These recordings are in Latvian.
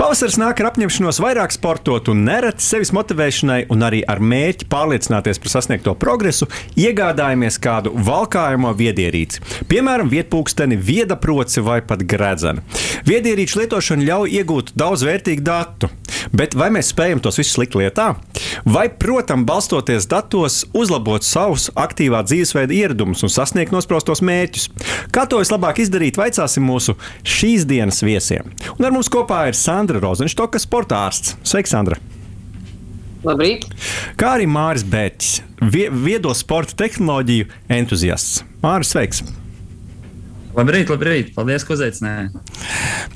Pavasaris nāk ar apņemšanos vairāk sportot un nereti sevis motivēšanai un arī ar mērķi pārliecināties par sasniegto progresu, iegādājamies kādu valkājamo viedierīci. Piemēram, vietpūksteni, viedaproci vai pat gredzenu. Viedierīču lietošana ļauj iegūt daudz vērtīgu datu, bet vai mēs spējam tos visus likt lietā? Vai, protams, balstoties datos, uzlabot savus aktīvā dzīvesveida ieradumus un sasniegt nospraustos mērķus? Kā to vislabāk izdarīt, vaicāsim mūsu šīs dienas viesiem. Un ar mums kopā ir Sandra Rozenštoka, sporta ārsts. Sveika, Sandra! Labrīt! Kā arī Māris Bērķis, vie viedo sporta tehnoloģiju entuziasts. Māris, sveiks! Labrīt, labrīt! Paldies, ka uzaicinājāt!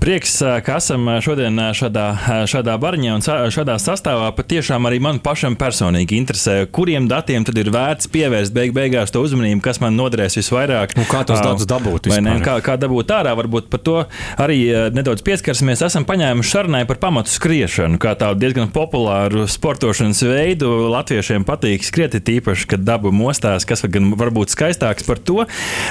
Prieks, ka esam šodien šādā, šādā barņā un šādā sastāvā. Patiešām arī man pašam personīgi interesē, kuriem datiem tad ir vērts pievērst beig beigās to uzmanību, kas man noderēs visvairāk. Un kā tos datus dabūt? Ne, kā, kā dabūt ārā, varbūt par to arī nedaudz pieskarsimies. Esam paņēmuši sarunai par pamatu skriešanu, kā tādu diezgan populāru sportošanas veidu. Latviešiem patīk skriet, tīpaši, kad dabu mostās, kas gan varbūt skaistāks par to.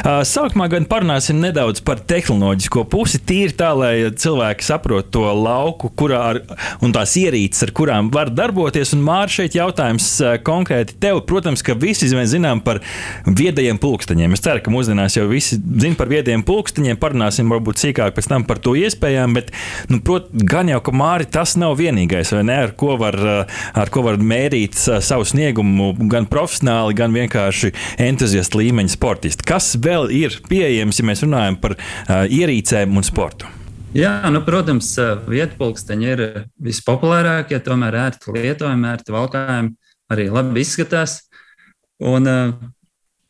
Sākumā gan parunāsim runāsim nedaudz par tehnoloģisko pusi. Tīri tā, lai cilvēki saprotu to lauku, kurā ar, un tās ierīces, ar kurām var darboties. Un Mārcis, šeit jautājums eh, konkrēti tev. Protams, ka visi zinām par viedajiem pulksteņiem. Es ceru, ka mūsdienās jau visi zina par viedajiem pulksteņiem. Parunāsim varbūt sīkāk pēc tam par to iespējām. Bet, nu, prot, gan jau, ka Mārcis tas nav vienīgais, ne? Ar ko var, eh, ar ko var mērīt eh, savu sniegumu gan profesionāli, gan vienkārši entuziastu līmeņa sportisti. Kas vēl ir pieejams, ja mēs runājam par uh, ierīcēm un sportu? Jā, nu, protams, vietpulksteņi ir vispopulārākie, tomēr ērti lietojami, ērti valkājumi, arī labi izskatās. Un uh,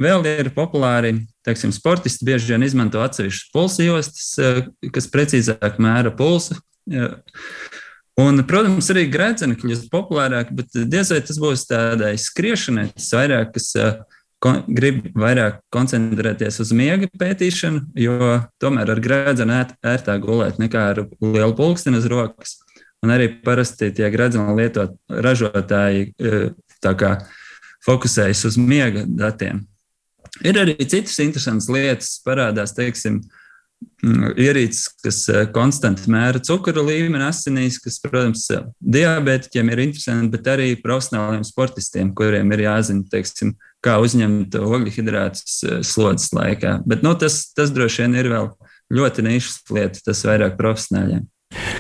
vēl ir populāri, teiksim, sportisti bieži vien izmanto atsevišķas pulsa jostas, uh, kas precīzāk mēra pulsu. Uh, un, protams, arī grēceni kļūst populārāki, bet diez vai tas būs tādai skriešanai, tas vairāk, kas uh, grib vairāk koncentrēties uz miega pētīšanu, jo tomēr ar grēdzenu ērt, ērtāk gulēt nekā ar lielu pulksteni uz rokas. Un arī parasti tie grēdzenu lietot ražotāji e, kā, fokusējas uz miega datiem. Ir arī citas interesantas lietas, parādās, teiksim, ierīces, kas e, konstanti mēra cukuru līmeni asinīs, kas, protams, diabētiķiem ir interesanti, bet arī profesionāliem sportistiem, kuriem ir jāzina, teiksim, kā uzņemt ogļhidrātus eh, slodzes laikā. Bet nu, tas, tas droši vien ir vēl ļoti nišas lieta, tas vairāk profesionāļiem.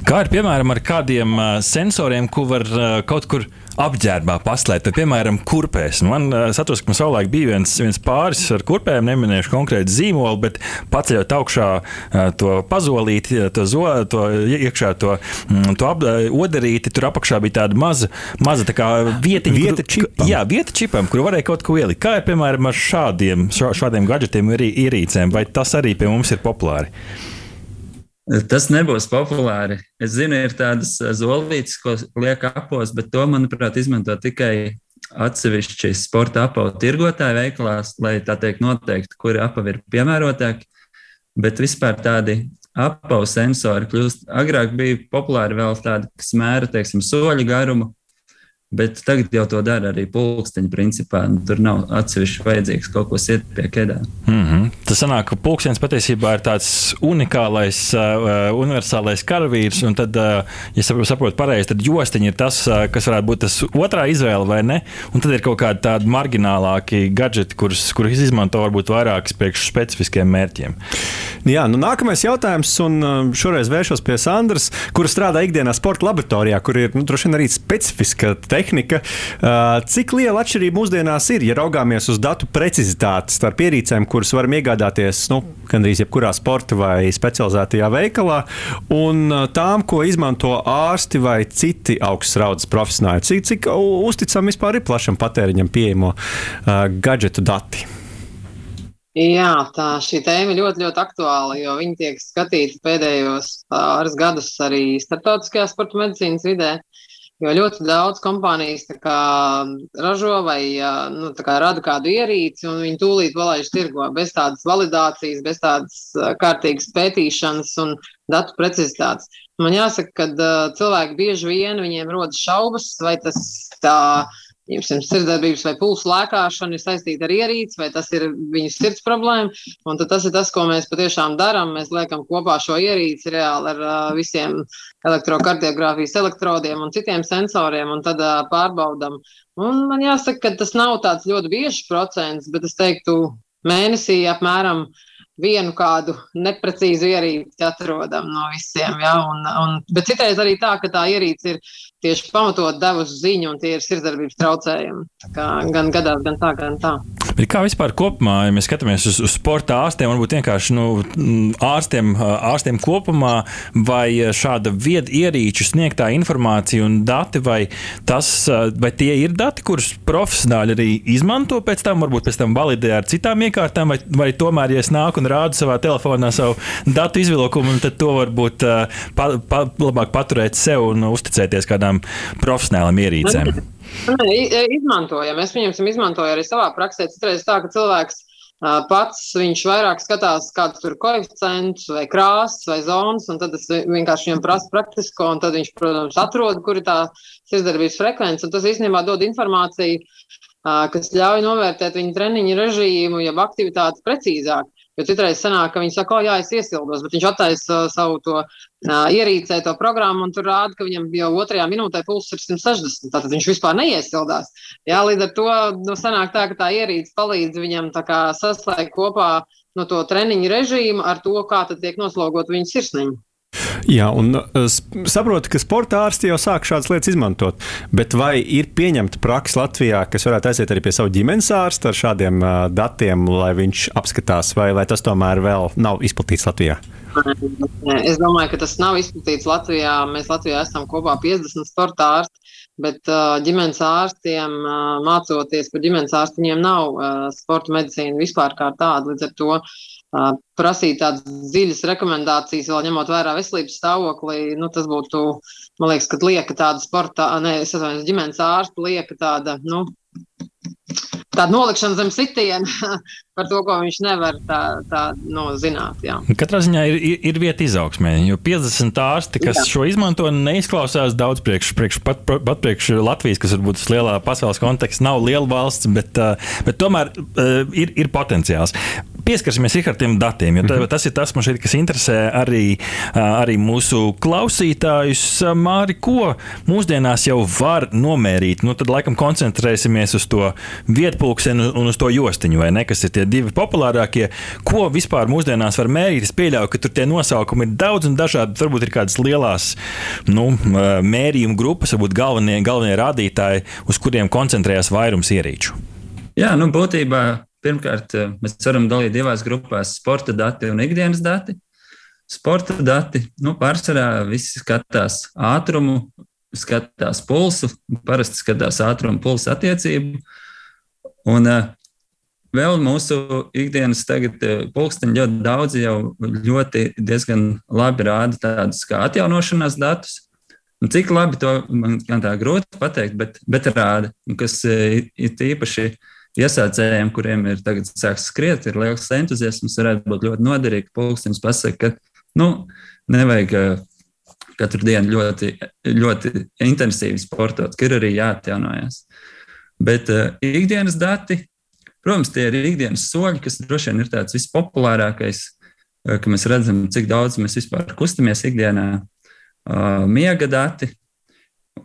Kā ir piemēram ar kādiem sensoriem, ko var kaut kur apģērbā paslēpt, tad, piemēram, kurpēs. Man uh, satos, ka man savulaik bija viens, viens pāris ar kurpēm, neminēšu konkrēti zīmolu, bet paceļot augšā to pazolīti, to, zo, to iekšā to, mm, to ap, odarīti, tur apakšā bija tāda maza, maza tā vietiņa, vieta kur, čipam. Jā, vieta čipam, kur varēja kaut ko ielikt. Kā ir, piemēram, ar šādiem, šādiem gadgetiem ierīcēm, vai tas arī pie mums ir populāri? Tas nebūs populāri. Es zinu, ir tādas eh, zolītes, ko liek apos, bet to, manuprāt, izmanto tikai atsevišķi sporta apavu tirgotāju veikalās, lai tā teikt noteikti, kuri apavi ir piemērotāki. Bet vispār tādi apavu sensori kļūst. Agrāk bija populāri vēl tādi, kas mēra, teiksim, soļu garumu, Bet tagad jau to dara arī pulksteņa principā. Tur nav atsevišķi vajadzīgs kaut ko iet pie ķēdē. Mm -hmm. Tas sanāk, ka pulkstenis patiesībā ir tāds unikālais, uh, universālais karavīrs. Un tad, uh, ja saprotu pareizi, tad jostiņa ir tas, uh, kas varētu būt tas otrā izvēle, vai ne? Un tad ir kaut kādi tādi marginālāki gadgeti, kurus, kurus izmanto varbūt vairākas priekš specifiskiem mērķiem. Jā, nu nākamais jautājums, un uh, šoreiz vēršos pie Sandras, kur strādā ikdienā sporta laboratorijā, kur ir nu, droši vien arī specifiska tehnika tehnika. Uh, cik liela atšķirība mūsdienās ir, ja raugāmies uz datu precizitāti starp ierīcēm, kuras varam iegādāties nu, gandrīz jebkurā sporta vai specializētajā veikalā, un uh, tām, ko izmanto ārsti vai citi augstas raudas profesionāļi? Cik, cik uzticami vispār ir plašam patēriņam pieejamo uh, gadgetu dati? Jā, tā šī tēma ļoti, ļoti aktuāla, jo viņi tiek skatīti pēdējos pāris gadus arī starptautiskajā sporta medicīnas vidē. Jo ļoti daudz kompānijas kā, ražo vai nu, kā rada kādu ierīci, un viņi tūlīt palaiž tirgo bez tādas validācijas, bez tādas kārtīgas pētīšanas un datu precizitātes. Man jāsaka, ka cilvēki bieži vien viņiem rodas šaubas, vai tas tā Jums sirdsdarbības vai pulsu lēkāšana ir saistīta ar ierīci, vai tas ir viņu sirds problēma. Un tas ir tas, ko mēs patiešām darām. Mēs liekam kopā šo ierīci reāli ar uh, visiem elektrokardiogrāfijas elektrodiem un citiem sensoriem, un tad uh, pārbaudam. Un man jāsaka, ka tas nav tāds ļoti biežs procents, bet es teiktu, mēnesī apmēram vienu kādu neprecīzu ierīci atrodam no visiem. Ja? Un, un, bet citreiz arī tā, ka tā ierīce ir tieši pamatot devusi ziņu, un tie ir sirdsdarbības traucējumi. Gan gadās, gan tā, gan tā. Bet kā vispār kopumā, ja mēs skatāmies uz, uz sporta ārstiem, varbūt vienkārši nu, ārstiem, ārstiem kopumā, vai šāda viedu ierīču sniegtā informācija un dati, vai, tas, vai tie ir dati, kurus profesionāļi arī izmanto pēc tam, varbūt pēc tam validē ar citām iekārtām, vai, vai tomēr, ja es nāku un rādu savā telefonā savu datu izvilkumu, tad to varbūt pa, pa, labāk paturēt sev un uzticēties kādām profesionālām ierīcēm? Nē, izmantojam. Mēs viņiem izmantojam arī savā praksē. Citreiz tā, ka cilvēks pats viņš vairāk skatās, kāds tur ir koeficients vai krāsas vai zonas, tad es vienkārši viņam prasu praktisko, un tad viņš, protams, atrod, kur ir tā sirdsdarbības frekvence, tas īstenībā dod informāciju, kas ļauj novērtēt viņa treniņu režīmu, jeb aktivitāti precīzāk. Jo citreiz sanāk, ka viņi saka, o, jā, es iesildos, bet viņš attaisa uh, savu to uh, ierīcē, to programmu, un tur rāda, ka viņam jau otrajā minūtē pulss ir 160. Tātad viņš vispār neiesildās. Jā, līdz ar to nu, sanāk tā, ka tā ierīce palīdz viņam saslēgt kopā no to treniņu režīmu ar to, kā tiek noslogot viņa sirsniņa. Jā, un uh, saprotu, ka sporta ārsti jau sāk šādas lietas izmantot. Bet vai ir pieņemta praksa Latvijā, kas varētu aiziet arī pie sava ģimenes ārsta ar šādiem uh, datiem, lai viņš apskatās, vai, vai tas tomēr vēl nav izplatīts Latvijā? Es domāju, ka tas nav izplatīts Latvijā. Mēs Latvijā esam kopā 50 sporta ārsti. Bet uh, ģimenes ārstiem, uh, mācoties par ģimenes ārstu, viņiem nav uh, sporta medicīna vispār kā tāda. Līdz ar to prasīt tādas dziļas rekomendācijas, vēl ņemot vērā veselības stāvokli, nu, tas būtu, man liekas, kad lieka tāda sporta, ne, es atvainojos, ģimenes ārsta lieka tāda, nu, tāda nolikšana zem sitiena par to, ko viņš nevar tā, tā no, zināt. Jā. Katrā ziņā ir, ir, ir vieta izaugsmē, jo 50 ārsti, kas jā. šo izmanto, neizklausās daudz priekš, priekš, pat, pat priekš Latvijas, kas varbūt tas lielā pasaules kontekstā nav liela valsts, bet, bet tomēr ir, ir potenciāls pieskarsimies ar tiem datiem, jo tā, mhm. tas ir tas, šeit, kas interesē arī, arī mūsu klausītājus. Māri, ko mūsdienās jau var nomērīt? Nu, tad laikam koncentrēsimies uz to vietpunktu un uz to jostiņu, vai ne? Kas ir tie divi populārākie? Ko vispār mūsdienās var mērīt? Es pieļauju, ka tur tie nosaukumi ir daudz un dažādi. Varbūt ir kādas lielas nu, mērījuma grupas, varbūt galvenie, galvenie rādītāji, uz kuriem koncentrējas vairums ierīču. Jā, nu, būtībā Pirmkārt, eh, mēs varam dalīt divās grupās - sporta dati un ikdienas dati. Sporta dati, nu, pārsvarā visi skatās ātrumu, skatās pulsu, parasti skatās ātrumu, pulsu attiecību. Un uh, vēl mūsu ikdienas eh, pulksteņi ļoti daudz jau ļoti diezgan labi rāda tādus kā atjaunošanās datus. Un cik labi to man tā grūti pateikt, bet, bet rāda, kas ir īpaši uh, iesācējiem, kuriem ir tagad sāks skriet, ir liels entuziasms, varētu būt ļoti noderīgi. Pulkstenis pasaka, ka nu, nevajag katru dienu ļoti, ļoti intensīvi sportot, ka ir arī jāatjaunojas. Bet uh, ikdienas dati, protams, tie ir ikdienas soļi, kas droši vien ir tāds vispopulārākais, uh, ka mēs redzam, cik daudz mēs vispār kustamies ikdienā. Uh, miega dati.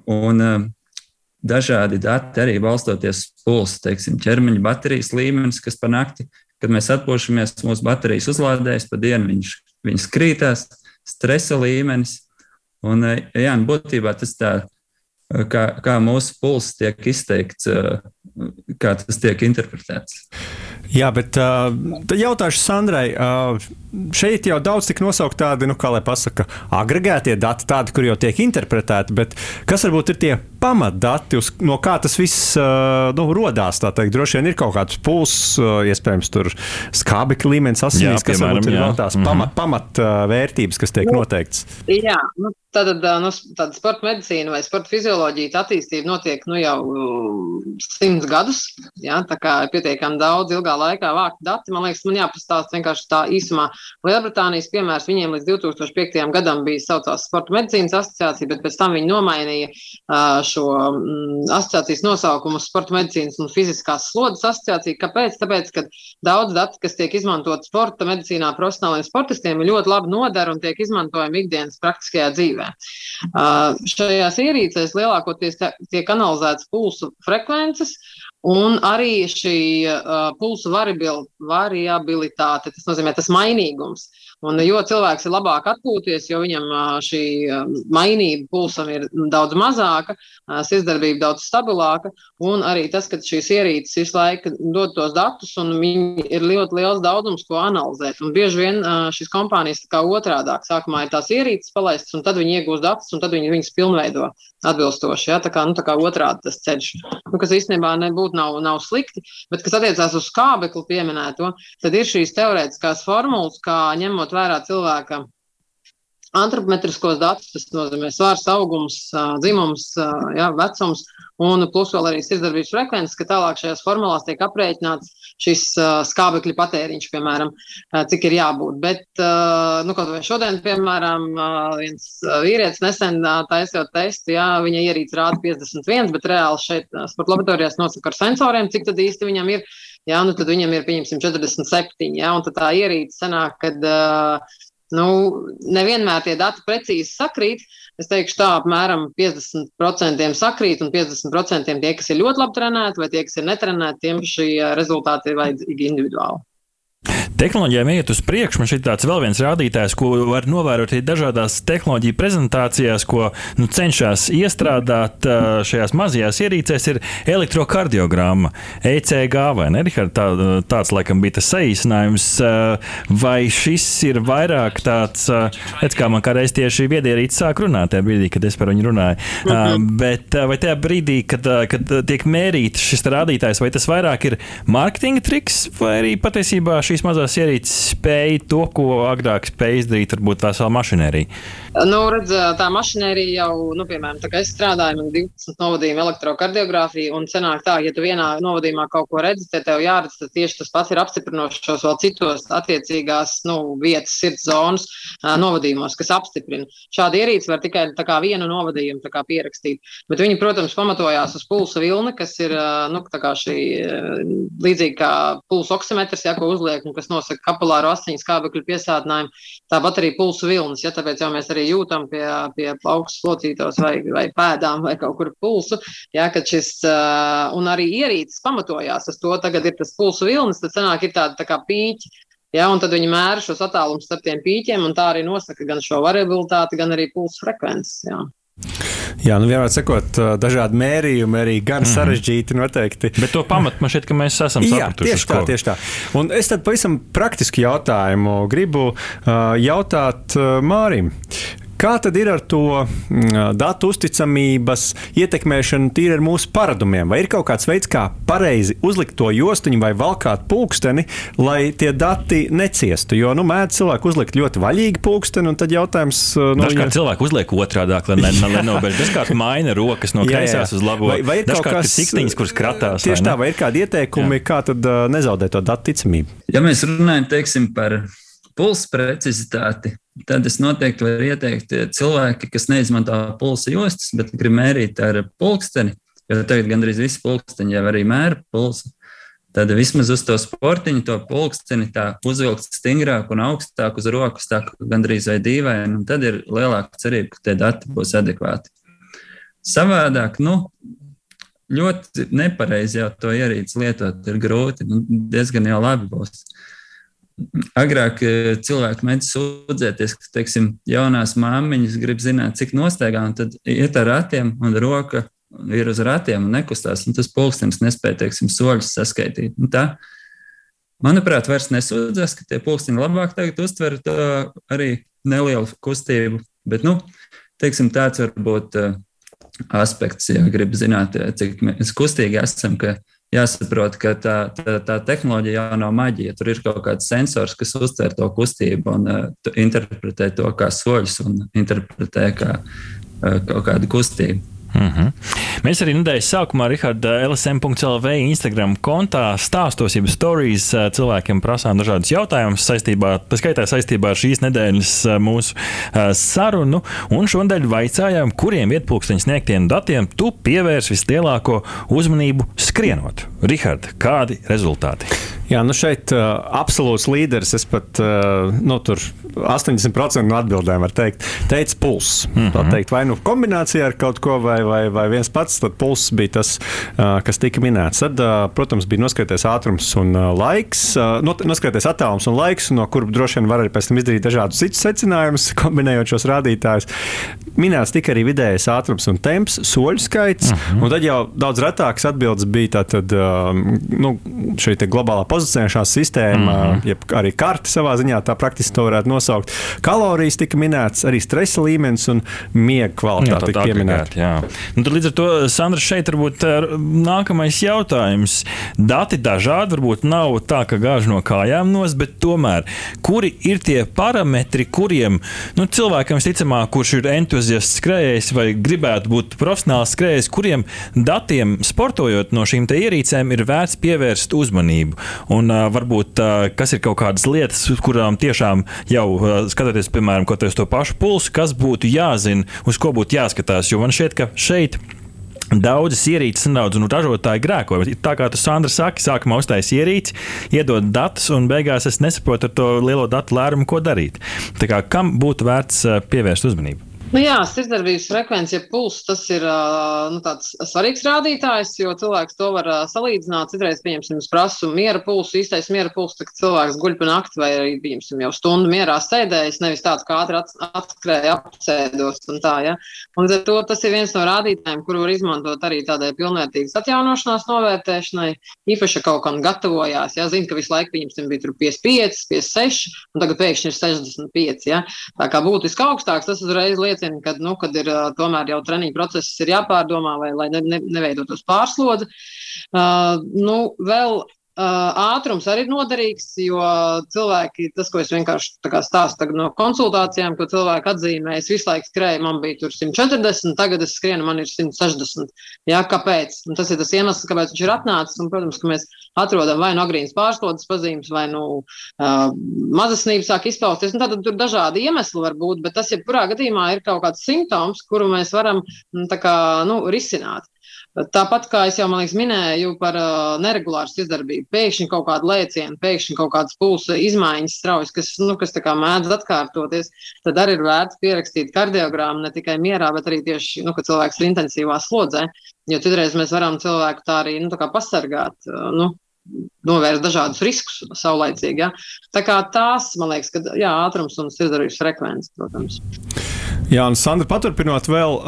Un, uh, dažādi dati, arī balstoties uz pulsu, teiksim, ķermeņa baterijas līmenis, kas pa nakti, kad mēs atpūšamies, mūsu baterijas uzlādējas, pa dienu viņš, viņš krītās, stresa līmenis. Un, eh, jā, būtībā tas tā, eh, kā, kā mūsu pulss tiek izteikts, eh, kā tas tiek interpretēts. Jā, bet uh, jautāšu Sandrai, uh, šeit jau daudz tik nosaukt tādi, nu, kā lai pasaka, agregētie dati, tādi, kur jau tiek interpretēti, bet kas varbūt ir tie pamatdati, uz, no kā tas viss uh, nu, rodās? Tā teikt, droši vien ir kaut kāds pulss, uh, iespējams, tur skābekļa līmenis asinīs, kas piemēram, varbūt ir jā. vēl tās -hmm. pamat, pamat uh, vērtības, kas tiek noteikts. Jā, nu, Tātad nu, tāda sporta medicīna vai sporta fizioloģijas attīstība notiek nu, jau simts gadus. Ja, tā kā ir pietiekami daudz ilgā laikā vākt dati. Man liekas, man jāpastāsta vienkārši tā īsumā. Lielbritānijas piemērs viņiem līdz 2005. gadam bija saucās Sporta medicīnas asociācija, bet pēc tam viņi nomainīja šo mm, asociācijas nosaukumu Sporta medicīnas un fiziskās slodzes asociācija. Kāpēc? Tāpēc, ka daudz datu, kas tiek izmantot sporta medicīnā profesionāliem sportistiem, ir ļoti labi nodara un tiek izmantojami ikdienas praktiskajā dzīvē. Uh, šajās ierīcēs lielākoties tiek analizētas pulsu frekvences, un arī šī uh, pulsu variabilitāte, tas nozīmē tas mainīgums. Un, jo cilvēks ir labāk atpūties, jo viņam šī mainība pulsam ir daudz mazāka, sirdsdarbība daudz stabilāka, un arī tas, ka šīs ierīces visu laiku dod tos datus, un viņi ir ļoti liels daudzums, ko analizēt. Un bieži vien šīs kompānijas kā otrādāk, sākumā ir tās ierīces palaistas, un tad viņi iegūst datus, un tad viņi viņus pilnveido atbilstoši. Ja? Tā kā, nu, tā kā otrādi tas ceļš, nu, kas īstenībā nebūtu nav, nav slikti, bet kas attiecās uz skābekli pieminēto, tad ir šīs teorētiskās formulas, kā ņemot vērā cilvēka antropometriskos datus, tas nozīmē svārs, augums, dzimums, jā, vecums, un plus vēl arī sirdsdarbības frekvences, ka tālāk šajās formulās tiek aprēķināts šis skābekļa patēriņš, piemēram, cik ir jābūt. Bet, nu, kaut vai šodien, piemēram, viens vīrietis nesen taisot testu, jā, viņa ierīce rāda 51, bet reāli šeit sporta laboratorijās nosaka ar sensoriem, cik tad īsti viņam ir jā, nu tad viņam ir pieņemsim 47, jā, un tā ierīce sanāk, kad uh, nu, nevienmēr tie dati precīzi sakrīt. Es teikšu, tā apmēram 50% sakrīt, un 50% tie, kas ir ļoti labi trenēti, vai tie, kas ir netrenēti, tiem šie rezultāti ir vajadzīgi individuāli. Tehnoloģijām iet uz priekšu. Man šeit tāds vēl viens rādītājs, ko var novērot arī dažādās tehnoloģiju prezentācijās, ko nu, cenšas iestrādāt šajās mazajās ierīcēs, ir elektrokardiogramma, ECG vai ne? Richard, tā, tāds laikam bija tas saīsinājums. Vai šis ir vairāk tāds, redz, kā man kādreiz tieši viedierīce sāk runāt, tajā brīdī, kad es par viņu runāju. -hmm. Bet vai tajā brīdī, kad, kad tiek mērīts šis rādītājs, vai tas vairāk ir mārketinga triks vai arī patiesībā šīs mazās ierīces spēja to, ko agrāk spēja izdarīt, varbūt vesela mašinērija? Nu, redz, tā mašinērija jau, nu, piemēram, tā kā es strādāju, man 12 novadījumi elektrokardiogrāfiju, un sanāk tā, ja tu vienā novadījumā kaut ko redzi, tad tev jāredz, tad tieši tas pats ir apstiprinošos vēl citos attiecīgās, nu, vietas, sirds zonas novadījumos, kas apstiprina. Šāda ierīce var tikai tā kā vienu novadījumu tā kā pierakstīt, bet viņi, protams, pamatojās uz pulsa vilni, kas ir, nu, tā kā šī līdzīgi kā pulsa oksimetrs, ja, ko uzliek un kas nosaka kapilāru asiņu skābekļu piesātinājumu. Tāpat arī pulsu vilnis, ja tāpēc jau mēs arī jūtam pie, pie augsts locītos vai, vai pēdām vai kaut kur pulsu. Ja, šis, un arī ierīces pamatojās uz to, tagad ir tas pulsu vilnis, tad sanāk ir tāda tā kā pīķi. Ja, un tad viņi mēra šos attālumus starp tiem pīķiem, un tā arī nosaka gan šo variabilitāti, gan arī pulsu frekvences. Ja. Jā, nu vienmēr sakot, dažādi mērījumi arī gan mm. sarežģīti noteikti. Bet to pamatu man šķiet, ka mēs esam sapratuši. Tieši tā, tieši tā. Un es tad pavisam praktisku jautājumu gribu uh, jautāt uh, Mārim. Kā tad ir ar to mm, datu uzticamības ietekmēšanu tīri ar mūsu paradumiem? Vai ir kaut kāds veids, kā pareizi uzlikt to jostiņu vai valkāt pulksteni, lai tie dati neciestu? Jo, nu, mēdz cilvēku uzlikt ļoti vaļīgi pulksteni, un tad jautājums. Nu, Dažkārt viņa... cilvēku uzliek otrādi, lai ne, ne, nenobeigtu. Dažkārt maina rokas no kreisās uz labo. Vai, vai ir kaut kāds siktiņš, kurš kratās? Tieši vai tā, vai ir kādi ieteikumi, jā. kā tad uh, nezaudēt to datu ticamību? Ja mēs runājam, teiksim, par pulsa precizitāti, tad es noteikti varu ieteikt cilvēki, kas neizmanto pulsa jostas, bet grib mērīt ar pulksteni, jo tagad gandrīz visi pulksteņi jau arī mēra pulsu. Tad vismaz uz to sportiņu, to pulksteni tā uzvilkt stingrāk un augstāk uz rokas, tā gandrīz vai dīvaini, un tad ir lielāka cerība, ka tie dati būs adekvāti. Savādāk, nu, ļoti nepareizi jau to ierīci lietot, ir grūti, nu, diezgan jau labi būs. Agrāk eh, cilvēki mēdz sūdzēties, ka, teiksim, jaunās māmiņas grib zināt, cik nostaigā, un tad iet ar ratiem, un roka ir uz ratiem un nekustās, un tas pulkstenis nespēja, teiksim, soļus saskaitīt. Un tā, manuprāt, vairs nesūdzas, ka tie pulksteņi labāk tagad uztver arī nelielu kustību. Bet, nu, teiksim, tāds var būt aspekts, ja grib zināt, cik mēs kustīgi esam, ka jāsaprot, ka tā, tā, tā tehnoloģija jau nav maģija. Tur ir kaut kāds sensors, kas uztver to kustību un uh, interpretē to kā soļus un interpretē kā uh, kaut kādu kustību. Mm -hmm. Mēs arī nedēļas sākumā Riharda LSM.CLV Instagram kontā stāstos, jau stāstījis cilvēkiem prasām dažādus jautājumus saistībā, tā skaitā saistībā ar šīs nedēļas mūsu sarunu. Un šodien vaicājām, kuriem vietpulksteņa sniegtiem datiem tu pievērs vislielāko uzmanību skrienot. Riharda, kādi rezultāti? Jā, nu šeit uh, absolūts līderis. Es pat uh, nu, tur 80% no atbildēm varu teikt, teica pulss. Mm -hmm. teikt, vai nu kombinācijā ar kaut ko, vai, vai, vai viens pats, tad pulss bija tas, uh, kas tika minēts. Tad, uh, protams, bija noskaties ātrums un uh, laiks, uh, noskaties attālums un laiks, no kura droši vien var arī pēc tam izdarīt dažādus citus secinājumus, kombinējot šos rādītājus. Minēts tika arī vidējais ātrums un temps, soļu skaits, mm -hmm. un tad jau daudz retākas atbildes bija tātad, uh, nu, šī globālā pozīcija pozicionēšanās sistēma, mm -hmm. jeb arī karte savā ziņā, tā praktiski to varētu nosaukt. Kalorijas tika minētas, arī stresa līmenis un miega kvalitāte tika pieminēta. Nu, līdz ar to, Sandra, šeit varbūt nākamais jautājums. Dati dažādi, varbūt nav tā, ka gāž no kājām nos, bet tomēr, kuri ir tie parametri, kuriem nu, cilvēkam visticamāk, kurš ir entuziasts skrejējs vai gribētu būt profesionāls skrejējs, kuriem datiem sportojot no šīm ierīcēm ir vērts pievērst uzmanību. Un uh, varbūt uh, kas ir kaut kādas lietas, kurām tiešām jau uh, skatoties, piemēram, uz to pašu pulsu, kas būtu jāzina, uz ko būtu jāskatās. Jo man šķiet, ka šeit. Daudzas ierīces nedaudz nu, ražotāji grēko. Tā kā tas Sandra saka, sākumā uztaisīja ierīci, iedod datus, un beigās es nesaprotu ar to lielo datu lērumu, ko darīt. Tā kā kam būtu vērts pievērst uzmanību? Nu jā, sirdsdarbības frekvence, ja pulss, tas ir nu, svarīgs rādītājs, jo cilvēks to var salīdzināt. Citreiz, pieņemsim, es prasu miera pulsu, īstais miera pulss, kad cilvēks guļ pa nakti vai arī, pieņemsim, jau stundu mierā sēdējis, nevis tāds kā ātri atskrēja apsēdos un tā, ja. Un to tas ir viens no rādītājiem, kuru var izmantot arī tādai pilnvērtīgas atjaunošanās novērtēšanai, īpaši kaut kam gatavojās, ja, zina, ka visu laiku, pieņemsim, bija tur 55, 56, un tagad pēkšņi ir 65, ja. Tā kā būtiski augstāks, tas uzreiz liecina liecina, ka, nu, kad ir tomēr jau treniņu process ir jāpārdomā, vai, lai ne, ne, neveidotos pārslodzi. Uh, nu, vēl Ātrums arī ir noderīgs, jo cilvēki, tas, ko es vienkārši stāstu no konsultācijām, ko cilvēki atzīmē, es visu laiku skrēju, man bija 140, tagad es skrienu, man ir 160. Jā, kāpēc? Un tas ir tas iemesls, kāpēc viņš ir atnācis. Un, protams, ka mēs atrodam vai no agrīnas pārslodzes pazīmes, vai no nu, uh, mazasnības sāk izpausties. Nu, tad tur dažādi iemesli var būt, bet tas, ja kurā gadījumā ir kaut kāds simptoms, kuru mēs varam kā, nu, risināt. Tāpat kā es jau liekas, minēju par uh, neregulāru izdarbību, pēkšņi kaut kāda lēciena, pēkšņi kaut kādas pulsa izmaiņas straujas, kas, nu, kas mēdz atkārtoties, tad arī ir vērts pierakstīt kardiogrammu ne tikai mierā, bet arī tieši, nu, kad cilvēks ir intensīvā slodzē. Jo citreiz mēs varam cilvēku tā arī nu, tā pasargāt. Nu, novērst dažādus riskus saulēcīgi. Ja? Tā kā tās, man liekas, ka jā, ātrums un sirdsdarbības frekvence, protams. Jā, un Sandra, paturpinot vēl,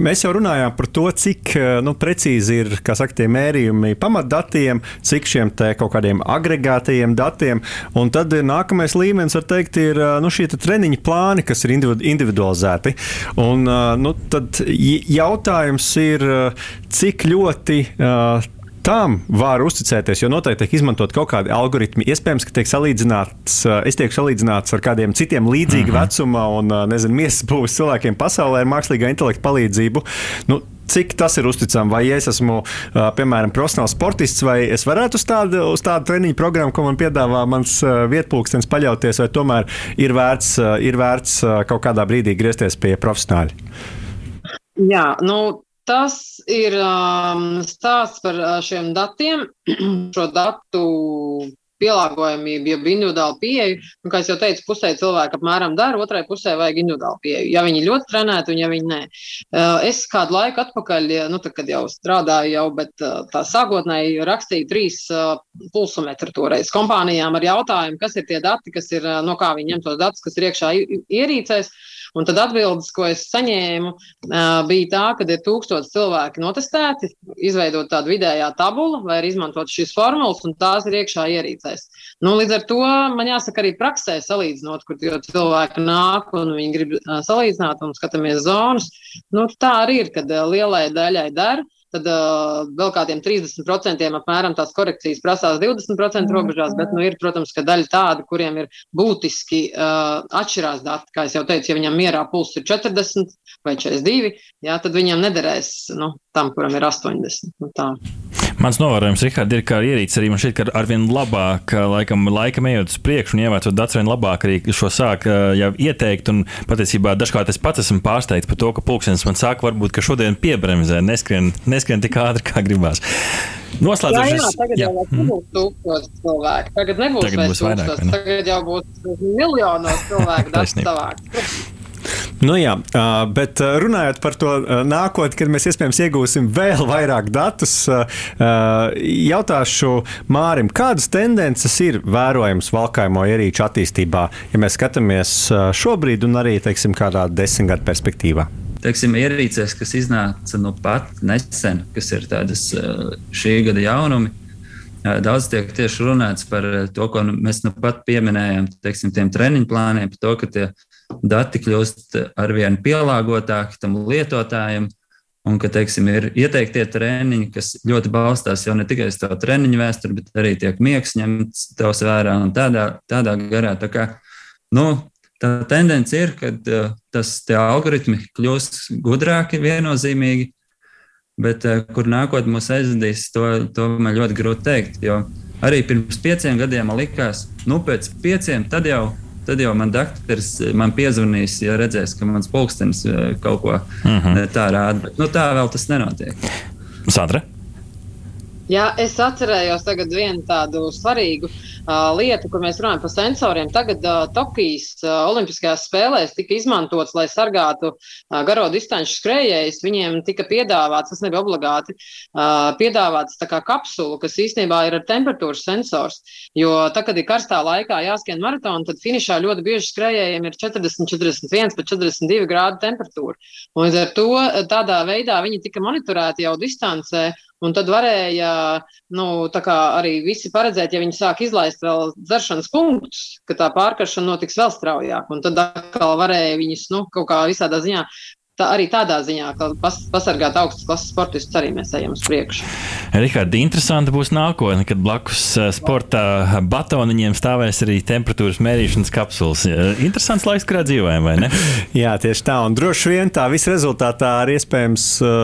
mēs jau runājām par to, cik nu, precīzi ir saka, tie mērījumi pamatdatiem, cik šiem kaut kādiem agregātajiem datiem. Un tad nākamais līmenis, var teikt, ir nu, šie treniņu plāni, kas ir individualizēti. Un, nu, tad jautājums ir, cik ļoti tam var uzticēties, jo noteikti tiek izmantot kaut kādi algoritmi. Iespējams, ka tiek salīdzināts, eh, es tiek salīdzināts ar kādiem citiem līdzīga mm -hmm. vecuma un eh, nezinu, miesas būvniecības cilvēkiem pasaulē ar mākslīgā intelekta palīdzību. Nu, cik tas ir uzticami. Vai es esmu, eh, piemēram, profesionāls sportists, vai es varētu uz tādu, uz tādu treniņu programmu, ko man piedāvā mans vietpūkstens, paļauties, vai tomēr ir vērts, ir vērts kaut kādā brīdī griezties pie profesionāļa? Jā, nu, Tas ir um, stāsts par uh, šiem datiem, šo datu pielāgojamību, jeb individuālu pieeju. Un, kā jau teicu, pusē cilvēku apmēram dara, otrai pusē vajag individuālu pieeju. Ja viņi ļoti trenēti, un ja viņi nē. Uh, es kādu laiku atpakaļ, nu, tad, kad jau strādāju, jau, bet uh, tā sākotnēji rakstīju trīs pulsometru toreiz kompānijām ar jautājumu, kas ir tie dati, kas ir, no kā viņi ņem tos datus, kas ir iekšā ierīcēs. Un tad atbildes, ko es saņēmu, bija tā, ka ir tūkstoši cilvēki notestēti, izveidot tādu vidējā tabulu, vai izmantot šīs formulas, un tās ir iekšā ierīcēs. Nu, līdz ar to man jāsaka arī praksē salīdzinot, kur cilvēki nāk un viņi grib salīdzināt un skatāmies zonas. Nu, tā arī ir, kad lielai daļai dara tad uh, vēl kādiem 30% apmēram tās korekcijas prasās 20% robežās, bet nu, ir, protams, ka daļa tāda, kuriem ir būtiski uh, atšķirās dati. Kā jau teicu, ja viņam mierā pulss ir 40 vai 42, jā, tad viņam nederēs nu, tam, kuram ir 80. Nu, tā. Mans novērojums, Rihard, ir, ka ierīce arī man šķiet, ka arvien labāk, laikam, laikam ejot uz priekšu un ievācot datus, arvien labāk arī šo sāk jau ieteikt. Un patiesībā dažkārt es pats esmu pārsteigts par to, ka pulkstenis man saka, varbūt, ka šodien piebremzē, neskrien, neskrien tik ātri, kā gribās. Tagad jau mm. nebūs tūkstoši cilvēku. Tagad nebūs tagad vairs tūkstoši, tagad jau būs miljonos cilvēku datu savākt. Nu jā, bet runājot par to nākotni, kad mēs iespējams iegūsim vēl vairāk datus, jautāšu Mārim, kādas tendences ir vērojamas valkājamo ierīču attīstībā, ja mēs skatāmies šobrīd un arī, teiksim, kādā desmitgadu perspektīvā? Teiksim, ierīcēs, kas iznāca nu pat nesen, kas ir tādas šī gada jaunumi, Daudz tiek tieši runāts par to, ko mēs nu pat pieminējām, teiksim, tiem treniņu plāniem, par to, ka tie dati kļūst arvien pielāgotāki tam lietotājam. Un ka, teiksim, ir ieteiktie treniņi, kas ļoti balstās jau ne tikai uz to treniņu vēsturi, bet arī tiek miegs ņemts tavs vērā un tādā, tādā garā. Tā, kā, nu, tā tendence ir, ka tas algoritmi kļūst gudrāki viennozīmīgi, bet kur nākotnē mūs aizvedīs, to, to man ļoti grūti pateikt. Jo arī pirms pieciem gadiem man likās, nu, pēc pieciem tad jau tad jau man dakteris man piezvanīs, ja redzēs, ka mans pulkstenis eh, kaut ko uh mhm. -huh. tā rāda. Bet nu, tā vēl tas nenotiek. Sandra? Jā, es atcerējos vienu tādu svarīgu lietu, kur mēs runājam par sensoriem. Tagad uh, Tokijas uh, Olimpiskajās spēlēs tika izmantots, lai sargātu uh, garo distanču skrejējus. Viņiem tika piedāvāts, tas nebija obligāti, uh, piedāvāts tā kā kapsula, kas īstenībā ir ar temperatūras sensors. Jo tā, kad ir karstā laikā jāskrien maratonu, tad finišā ļoti bieži skrejējiem ir 40, 41, pat 42 grādu temperatūra. Un līdz ar to tādā veidā viņi tika monitorēti jau distancē. Un tad varēja nu, arī visi paredzēt, ja viņi sāk izlaist vēl dzeršanas punktus, ka tā pārkaršana notiks vēl straujāk. Un tad atkal varēja viņus nu, kaut kā visādā ziņā tā, arī tādā ziņā, ka pas, pasargāt augstas klases sportistus arī mēs ejam uz priekšu. Rikārdi, interesanti būs nākotne, kad blakus eh, sporta batoniņiem stāvēs arī temperatūras mērīšanas kapsulas. Interesants laiks, kurā dzīvojam, vai ne? Jā, tieši tā. Un droši vien tā visa rezultātā arī iespējams eh,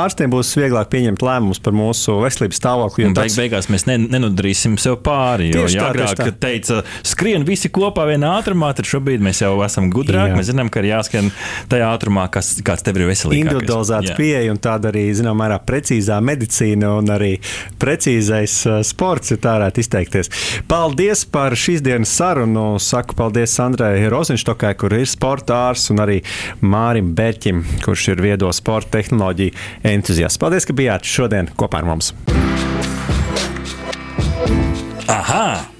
ārstiem būs vieglāk pieņemt lēmumus par mūsu veselības stāvokli. Beig, tāds... Beigās mēs ne, nenudrīsim sev pāri. Jo tieši agrāk tā, teica, skrien visi kopā vienā ātrumā, tad šobrīd mēs jau esam gudrāki. Mēs zinām, ka ir jāskrien tajā ātrumā, kas kāds tev ir veselīgs. Individualizēta pieeja un tāda arī, zināmā mērā, precīzā medicīna un arī precīzais uh, sports, ja tā varētu izteikties. Paldies par šīs dienas sarunu. Saku paldies Sandrai Rozenštokai, kur ir sporta ārsts, un arī Mārim Berķim, kurš ir viedo sporta tehnoloģiju entuziasts. Paldies, ka bijāt šodien kopā ar mums! Aha!